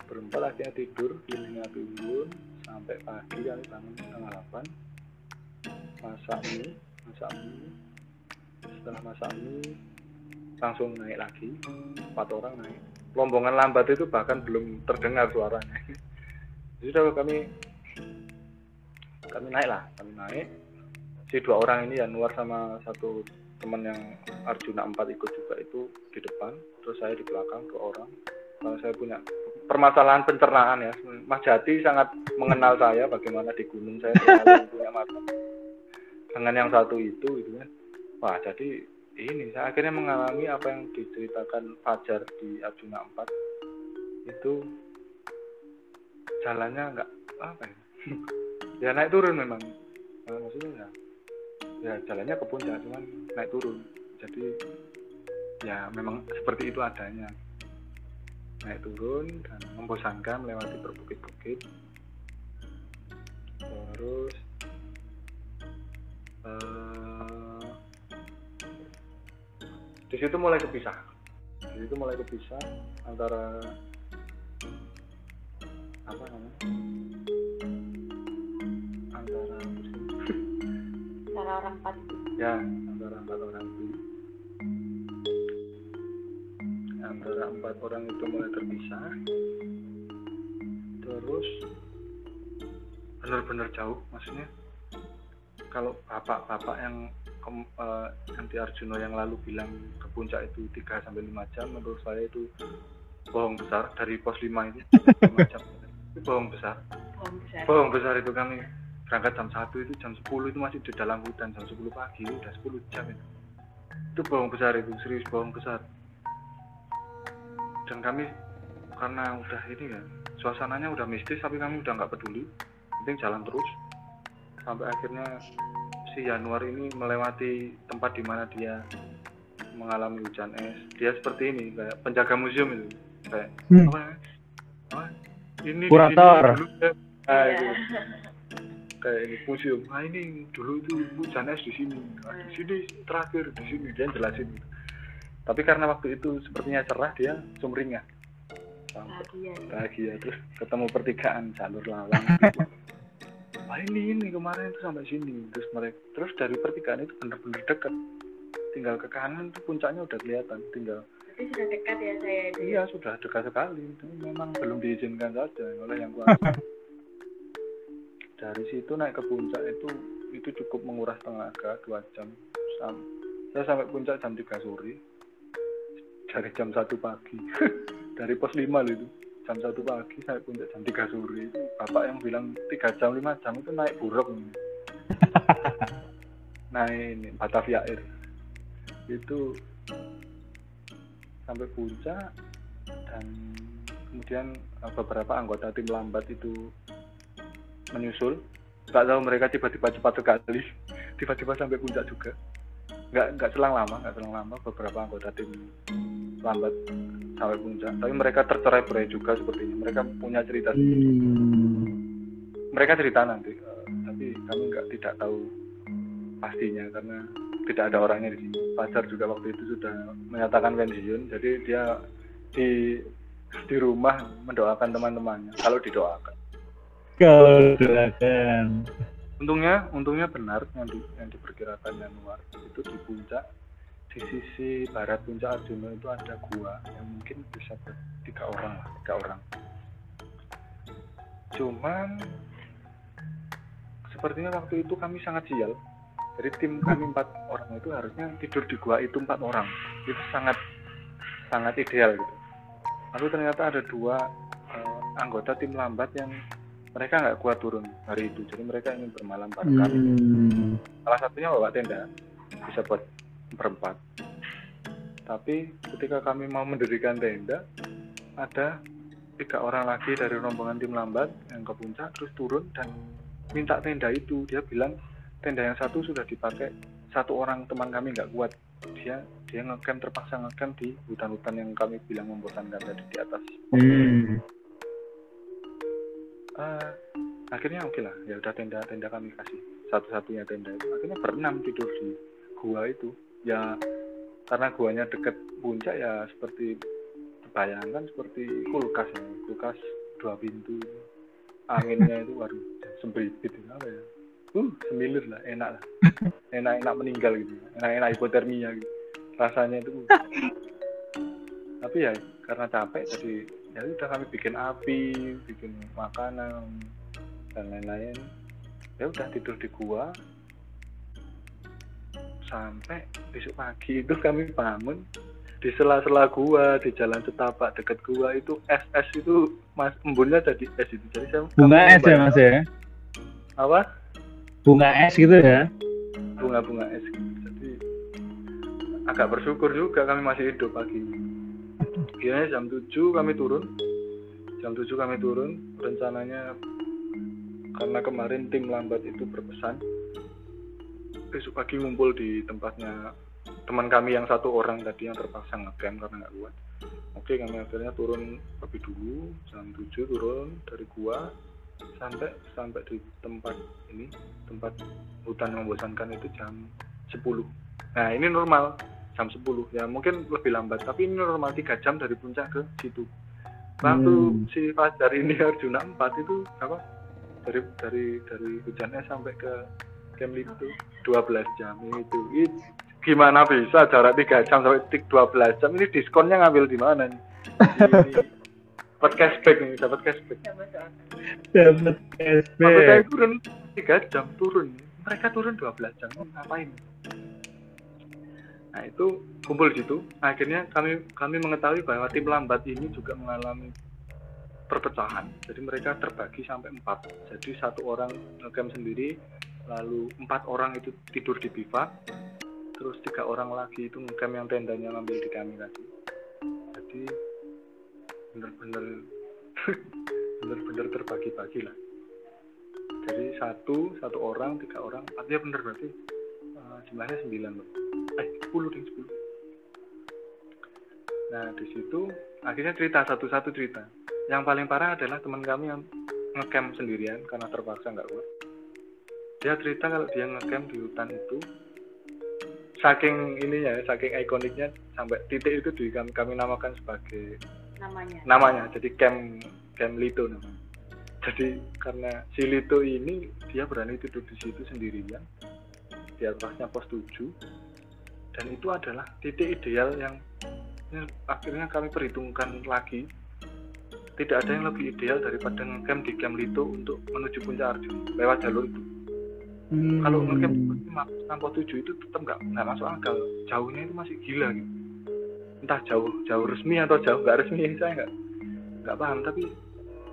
Berempat akhirnya tidur keliling api unggun. Sampai pagi kami bangun setengah delapan. Masak mie masak mie. Setelah masak mie langsung naik lagi. Empat orang naik. Rombongan lambat itu bahkan belum terdengar suaranya. Jadi sudah kami kami naik lah kami naik si dua orang ini Yanuar sama satu teman yang Arjuna 4 ikut juga itu di depan. Terus saya di belakang dua orang. Karena saya punya permasalahan pencernaan ya Mas Jati sangat mengenal saya bagaimana di gunung saya selalu punya mata. Dengan yang satu itu gitu kan. Wah jadi ini saya akhirnya mengalami apa yang diceritakan Fajar di Arjuna 4 itu jalannya nggak apa ya? Ya naik turun memang. Maksudnya ya ya jalannya ke puncak cuman naik turun. Jadi ya memang seperti itu adanya. Naik turun dan membosankan melewati berbukit-bukit. Terus eh, di situ mulai kepisah. Di situ mulai kepisah antara apa namanya cara orang empat ya antara empat orang itu. Antara empat orang itu mulai terpisah. Terus benar-benar jauh maksudnya. Kalau bapak-bapak yang kem- eh, di Arjuna yang lalu bilang ke puncak itu 3 sampai 5 jam menurut saya itu bohong besar. Dari pos 5 itu 5 jam. Itu bohong besar. Pohon besar. Bohong besar itu kami berangkat jam 1 itu jam 10 itu masih di dalam hutan. Jam 10 pagi udah 10 jam itu. Itu bohong besar itu serius bohong besar. Dan kami karena udah ini ya suasananya udah mistis tapi kami udah nggak peduli. Penting jalan terus. Sampai akhirnya si Januar ini melewati tempat di mana dia mengalami hujan es. Dia seperti ini kayak penjaga museum itu. Kayak Hmm. apa? Apa? Ini di Kurator. sini dulu ya. Nah, Iya. itu kayak ini museum nah ini dulu itu hujan es di sini nah, di sini terakhir di sini dia jelasin gitu. tapi karena waktu itu sepertinya cerah dia sumringah bahagia ya. bahagia terus ketemu pertigaan jalur lawang gitu. Wah ini ini kemarin itu sampai sini terus mereka terus dari pertigaan itu bener-bener dekat tinggal ke kanan itu puncaknya udah kelihatan tinggal Berarti sudah dekat ya saya itu ya? iya sudah dekat sekali itu memang belum diizinkan saja oleh yang kuasa dari situ naik ke puncak itu itu cukup menguras tenaga dua jam Sam- saya sampai puncak jam 3 sore. Dari jam 1 pagi dari pos 5 loh itu jam 1 pagi sampai puncak jam 3 sore itu. Bapak yang bilang 3 jam 5 jam itu naik buruk. Naik ini Batavia Air. Itu sampai puncak dan kemudian eh, beberapa anggota tim lambat itu menyusul. Nggak tahu mereka tiba-tiba cepat sekali tiba-tiba sampai puncak juga. Nggak nggak selang lama nggak selang lama beberapa anggota tim lambat sampai puncak. Tapi mereka tercerai-berai juga sepertinya. Mereka punya cerita Hmm. mereka cerita nanti. Eh, tapi kami nggak tidak tahu pastinya karena tidak ada orangnya di sini. Fajar juga waktu itu sudah menyatakan pensiun jadi dia di di rumah mendoakan teman-temannya. Kalau didoakan Kau doakan. untungnya untungnya benar yang di, yang diperkirakan Januar itu di puncak di sisi barat puncak Arjuna itu ada gua yang mungkin bisa tiga orang lah tiga orang. Cuman sepertinya waktu itu kami sangat sial. Jadi tim kami empat orang itu harusnya tidur di gua itu empat orang. Itu sangat sangat ideal gitu. Lalu ternyata ada dua eh, anggota tim lambat yang mereka nggak kuat turun hari itu jadi mereka ingin bermalam bareng kami. Hmm. salah satunya bawa tenda bisa buat berempat tapi ketika kami mau mendirikan tenda ada tiga orang lagi dari rombongan tim lambat yang ke puncak terus turun dan minta tenda itu. Dia bilang tenda yang satu sudah dipakai. Satu orang teman kami nggak kuat. Dia dia ngecamp terpaksa ngecamp di hutan-hutan yang kami bilang membosankan tadi di atas. Hmm. Eh, akhirnya oke lah. Ya udah tenda tenda kami kasih. Satu-satunya tenda itu. Akhirnya berenam tidur di gua itu. Ya karena guanya deket puncak ya seperti bayangkan seperti kulkas ya. Kulkas dua pintu. Anginnya itu waduh sembribit itu. Apa ya? Uh semilir lah. Enak lah. Enak enak meninggal gitu. Enak enak hipotermia gitu. Rasanya itu uh. tapi ya karena capek jadi ya udah kami bikin api bikin makanan dan lain-lain. Ya udah tidur di gua. Sampai besok pagi itu kami bangun. Di sela-sela gua di jalan setapak deket gua itu es es itu mas embunnya jadi es itu. Jadi saya Bunga es ya mas ya? apa? Bunga es gitu ya? bunga-bunga es. Gitu. jadi agak bersyukur juga kami masih hidup pagi Kira jam 7 kami turun. Jam 7 kami turun. Rencananya karena kemarin tim lambat itu berpesan besok pagi ngumpul di tempatnya teman kami yang satu orang tadi yang terpaksa ngecamp karena nggak kuat. Oke kami akhirnya turun lebih dulu. Jam 7 turun dari gua sampai sampai di tempat ini tempat hutan yang membosankan itu jam 10 nah ini normal jam 10 ya mungkin lebih lambat. Tapi ini normal tiga jam dari puncak ke situ. Waktu Hmm. si Fajar ini Arjuna 4 itu apa? Dari dari dari hujannya sampai ke camp itu 12 jam itu. It- gimana bisa jarak 3 jam sampai tik 12 jam? Ini diskonnya ngambil di mana nih? Ini dapat cashback nih dapat cashback. Dapat cashback. turun 3 jam turun. Mereka turun 12 jam ngapain nah itu kumpul di situ. Akhirnya kami kami mengetahui bahwa tim lambat ini juga mengalami perpecahan. Jadi mereka terbagi sampai empat. Jadi satu orang ngecamp sendiri lalu empat orang itu tidur di bivak terus tiga orang lagi itu ngecamp yang tendanya ngambil di kami tadi jadi bener-bener bener-bener terbagi-bagi lah. Jadi satu satu orang tiga orang artinya bener berarti eh, jumlahnya sembilan Bang. Eh sepuluh deh sepuluh. Nah di situ akhirnya cerita satu-satu cerita. Yang paling parah adalah teman kami yang ngecamp sendirian karena terpaksa nggak kuat dia cerita kalau dia ngecamp di hutan itu saking ininya ya, saking ikoniknya sampai titik itu di kami, kami namakan sebagai namanya. namanya jadi camp camp Lito namanya. Jadi karena si Lito ini dia berani tidur di situ sendirian di atasnya pos 7 dan itu adalah titik ideal yang yang akhirnya kami perhitungkan lagi. Tidak ada yang lebih ideal daripada ngecamp di camp Lito untuk menuju puncak Arjuna lewat jalur itu. Hmm. kalau ngecamp pos 7 itu tetap nggak nggak masuk akal. Jauhnya itu masih gila gitu. Entah jauh jauh resmi atau jauh nggak resmi saya nggak nggak paham. Tapi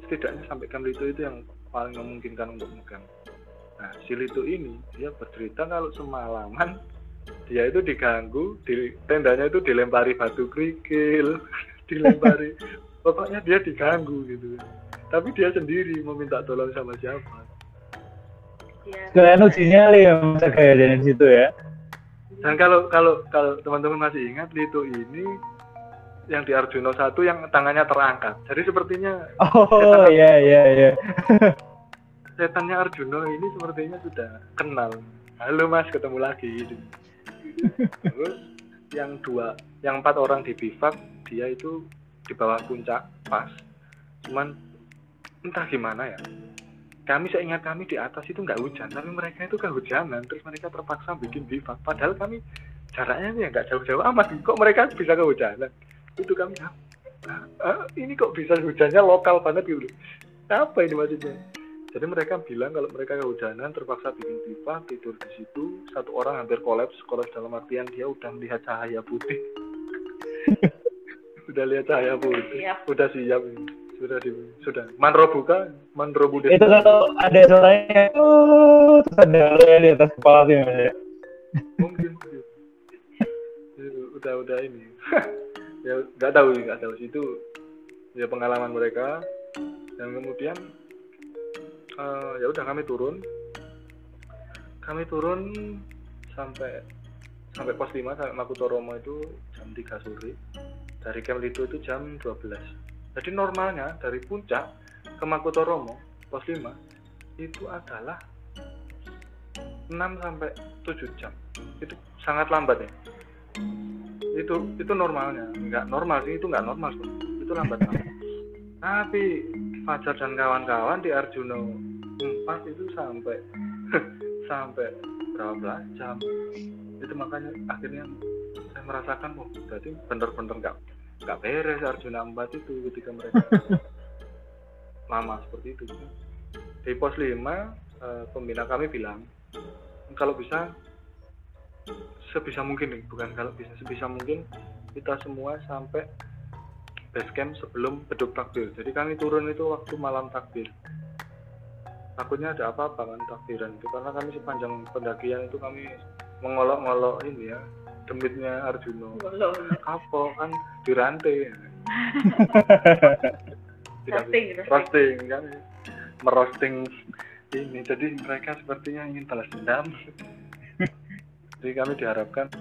setidaknya sampai camp Lito itu yang paling memungkinkan untuk ngecamp nah si Lito ini dia bercerita kalau semalaman dia itu diganggu di tendanya itu dilempari batu kerikil dilempari pokoknya dia diganggu gitu. Tapi dia sendiri meminta tolong sama siapa? Dia Kalian uji nyali ya kayak dari situ ya? dan kalau kalau kalau teman-teman masih ingat Lito ini yang di Arjuna satu yang tangannya terangkat. Jadi sepertinya Oh iya iya iya. setannya Arjuna ini sepertinya sudah kenal. Halo mas ketemu lagi. gitu terus yang dua yang empat orang di bivak dia itu di bawah puncak pas. Cuman entah gimana ya. Kami saya ingat kami di atas itu nggak hujan tapi mereka itu kehujanan. Terus mereka terpaksa bikin bivak. Padahal kami jaraknya ya nggak jauh-jauh amat. Kok mereka bisa kehujanan? Itu kami ah, ini kok bisa hujannya lokal banget gitu? Apa ini maksudnya jadi mereka bilang kalau mereka kehujanan terpaksa bikin pipa tidur di situ satu orang hampir kolaps kolaps dalam artian dia udah melihat cahaya putih. Udah lihat cahaya putih. Siap. udah siap. Sudah di sudah. Manro buka manro bude Itu kalau ada suaranya. Oh, terus ada di atas kepala sih mas ya. mungkin. Itu udah udah ini. Ya nggak tahu nggak tahu. Itu ya pengalaman mereka. Dan kemudian eh, ya udah kami turun. Kami turun sampai sampai pos 5 sampai Makutoromo itu jam 3 sore. Dari camp Lido itu jam 12 jadi normalnya dari puncak ke Makutoromo pos 5 itu adalah 6 sampai 7 jam. Itu sangat lambat ya. Itu itu normalnya. Nggak normal sih itu nggak normal itu lambat banget. Tapi Fajar dan kawan-kawan di Arjuna 4 itu sampai sampai berapa belas jam? Itu makanya akhirnya saya merasakan oh berarti bener-bener nggak nggak beres Arjuna 4 itu ketika mereka lama seperti itu. Di pos 5 eh, pembina kami bilang kalau bisa sebisa mungkin nih bukan kalau bisa sebisa mungkin kita semua sampai base camp sebelum beduk takbir. Jadi kami turun itu waktu malam takbir. Takutnya ada apa-apa kan takbiran itu. Karena kami sepanjang pendakian itu kami mengolok-ngolok ini ya demitnya Arjuno apa kan dirantai. Roasting. roasting kan merosting ini. Jadi mereka sepertinya ingin balas dendam. Jadi kami diharapkan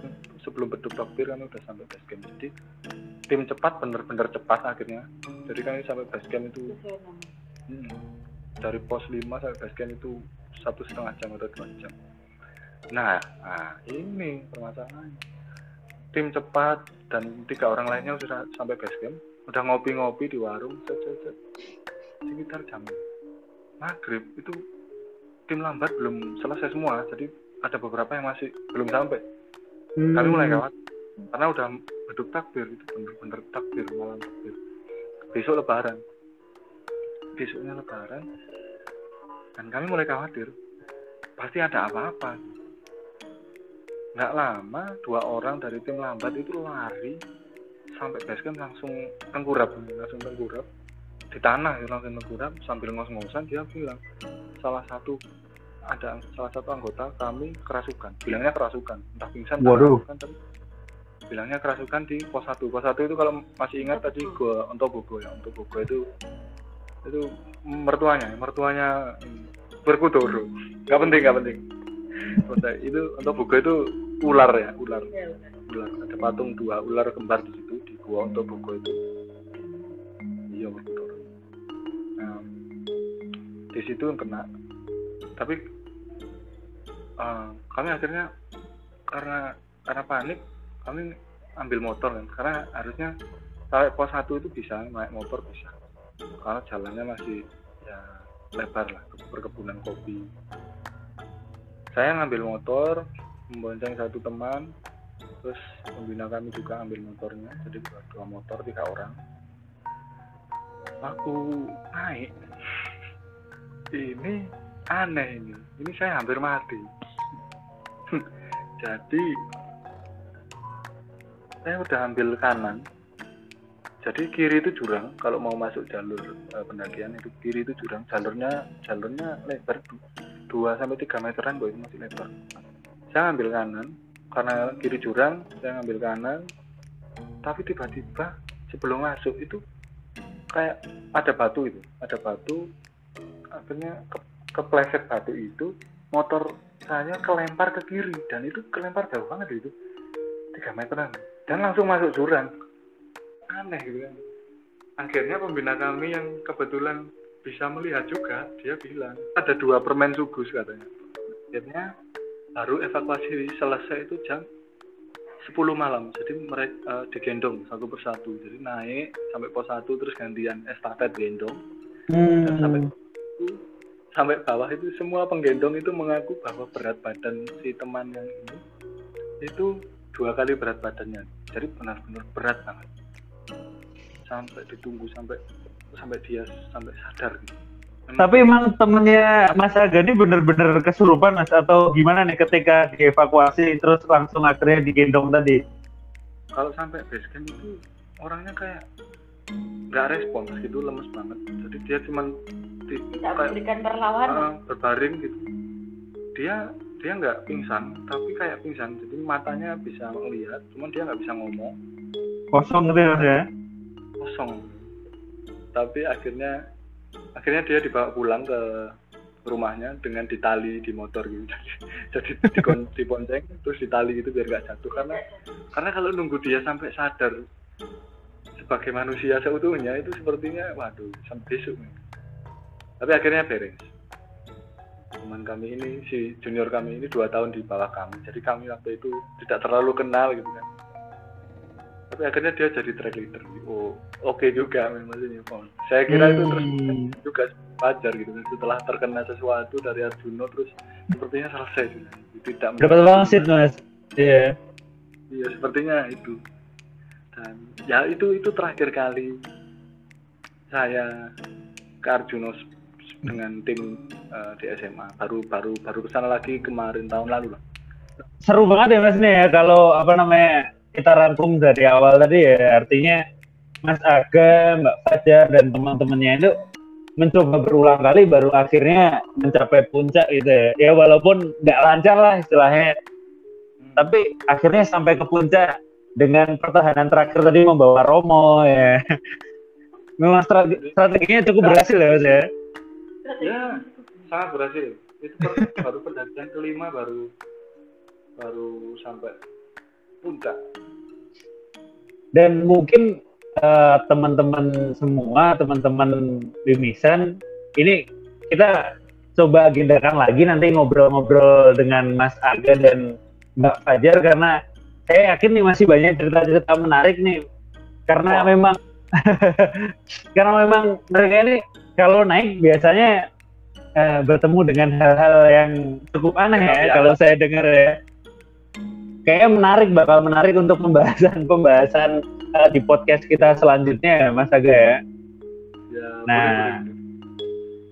sebelum beduk takbir kami udah sampai base camp. Jadi tim cepat bener-bener cepat akhirnya. Jadi kami sampai base camp itu hmm, dari pos 5 sampai base camp itu satu setengah jam atau dua jam. Nah, nah ini permasalahannya. Tim cepat dan tiga orang lainnya sudah sampai base camp. Udah ngopi-ngopi di warung sekitar jam maghrib itu tim lambat belum selesai semua. Jadi ada beberapa yang masih belum sampai kami mulai Hmm. kawat karena udah beduk takbir itu bener-bener takbir malam takbir. Besok lebaran. Besoknya lebaran dan kami mulai khawatir pasti ada apa-apa. Nggak lama dua orang dari tim lambat itu lari sampai base camp langsung tengkurap langsung tengkurap. Di tanah ya langsung tengkurap sambil ngos-ngosan dia bilang salah satu ada salah satu anggota kami kerasukan. Bilangnya kerasukan. Entah pingsan entah Waduh. kerasukan tapi bilangnya kerasukan di pos 1 pos 1 itu kalau masih ingat tadi gua untuk Bogo ya. Untuk Bogo itu itu mertuanya mertuanya berkudoro nggak penting nggak penting. Maksudnya itu untuk Bogo itu ular ya ular. Ya, udah. ular. Ada patung dua ular kembar di situ di gua untuk Bogo itu. Iya berkudoro nah, di situ yang kena tapi eh, kami akhirnya karena karena panik kami ambil motor kan. Karena harusnya sampai pos satu itu bisa naik motor bisa. Karena jalannya masih ya lebar lah ke perkebunan kopi. Saya ngambil motor membonceng satu teman terus pembina kami juga ambil motornya. Jadi dua, dua motor tiga orang. Waktu naik ini aneh ini. Ini saya hampir mati. Jadi saya udah ambil kanan. Jadi kiri itu jurang. Kalau mau masuk jalur eh, pendakian itu kiri itu jurang. Jalurnya jalurnya lebar. 2 sampai 3 meteran boy masih lebar. Saya ambil kanan. Karena kiri jurang saya ngambil kanan. Tapi tiba-tiba sebelum masuk itu kayak ada batu itu. Ada batu akhirnya kepleset batu itu motor saya kelempar ke kiri dan itu kelempar jauh banget itu. 3 meteran dan langsung masuk jurang. Aneh gitu kan. Akhirnya pembina kami yang kebetulan bisa melihat juga dia bilang ada dua permen sugus katanya. Akhirnya baru evakuasi selesai itu jam 10 malam. Jadi mereka digendong satu persatu. Jadi naik sampai pos 1 terus gantian estafet gendong dan sampai sampai bawah itu semua penggendong itu mengaku bahwa berat badan si teman yang ini itu dua kali berat badannya jadi benar-benar berat banget sampai ditunggu sampai sampai dia sampai sadar gitu. Memang Tapi emang temennya Mas Aga ini bener-bener kesurupan Mas atau gimana nih ketika dievakuasi terus langsung akhirnya digendong tadi? kalau sampai base camp itu orangnya kayak nggak respons gitu lemes banget. Jadi dia cuman di, Tidak kayak memberikan perlawanan. uh, berbaring gitu. Dia dia nggak pingsan tapi kayak pingsan. Jadi matanya bisa melihat cuman dia nggak bisa ngomong. Kosong gitu ya Mas ya? kosong. Tapi akhirnya akhirnya dia dibawa pulang ke rumahnya dengan ditali di motor gitu. Jadi dikon- dibonceng terus ditali gitu biar nggak jatuh. Karena karena kalau nunggu dia sampai sadar sebagai manusia seutuhnya itu sepertinya waduh sampai besok nih. tapi akhirnya beres teman kami ini si junior kami ini dua tahun di bawah kami jadi kami waktu itu tidak terlalu kenal gitu kan tapi akhirnya dia jadi track leader oh oke juga maksudnya Oh, saya kira itu terus Hmm. juga wajar gitu kan setelah terkena sesuatu dari Arjuno terus sepertinya selesai sudah tidak Dapat wangsit Mas. Iya. iya sepertinya itu Dan ya itu itu terakhir kali saya ke Arjuno dengan tim eh, di SMA. Baru baru baru ke sana lagi kemarin tahun lalu lah. seru banget ya mas nih ya kalau apa namanya kita rangkum dari awal tadi ya artinya Mas Aga, Mbak Fajar dan teman-temannya itu mencoba berulang kali baru akhirnya mencapai puncak gitu ya. Ya walaupun nggak lancar lah istilahnya, tapi akhirnya sampai ke puncak dengan pertahanan terakhir tadi membawa Romo ya. Memang strategi- strateginya cukup berhasil ya Mas ya. Ya sangat berhasil. Itu per- baru pendakian kelima baru baru sampai puncak. dan mungkin eh, teman-teman semua teman-teman Bimisan ini kita coba agendakan lagi nanti ngobrol-ngobrol dengan Mas Aga dan Mbak Fajar karena saya yakin nih masih banyak cerita-cerita menarik nih karena Wah. memang karena memang mereka ini kalau naik biasanya eh, bertemu dengan hal-hal yang cukup aneh ya Iya. kalau saya dengar ya kayaknya menarik bakal menarik untuk pembahasan pembahasan eh, di podcast kita selanjutnya Mas Aga ya. Ya, Nah. boleh, boleh.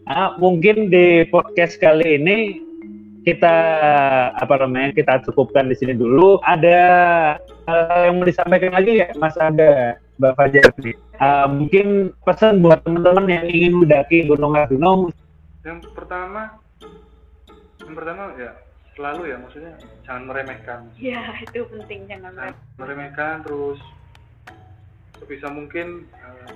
Ah, mungkin di podcast kali ini kita apa namanya kita cukupkan di sini dulu. Ada hal yang mau disampaikan lagi ya Mas Aga, Mbak Fajar nih? Ah, mungkin pesan buat teman-teman yang ingin mendaki Gunung Arjuna Yang pertama, yang pertama ya selalu ya maksudnya jangan meremehkan, Ya, itu penting jangan jangan meremehkan terus sebisa mungkin eh,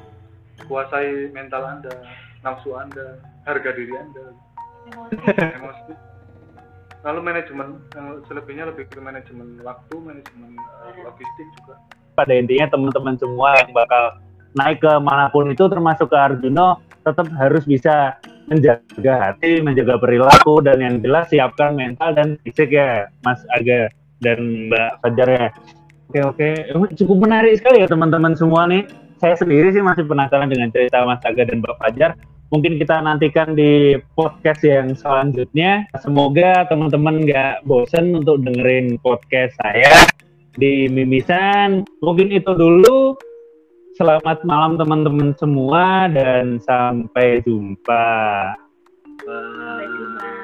kuasai mental anda, nafsu anda, harga diri anda, emosi. Lalu manajemen, yang selebihnya lebih ke manajemen waktu, manajemen eh, logistik juga. pada intinya teman-teman semua yang bakal naik ke mana pun itu termasuk ke Arjuna tetap harus bisa menjaga hati, menjaga perilaku dan yang jelas siapkan mental dan fisik ya Mas Aga dan Mbak Fajar ya. Oke oke, cukup menarik sekali ya teman-teman semua nih. Saya sendiri sih masih penasaran dengan cerita Mas Aga dan Mbak Fajar. Mungkin kita nantikan di podcast yang selanjutnya. Semoga teman-teman nggak bosen untuk dengerin podcast saya di Mimisan. Mungkin itu dulu. Selamat malam teman-teman semua dan sampai jumpa. Sampai jumpa.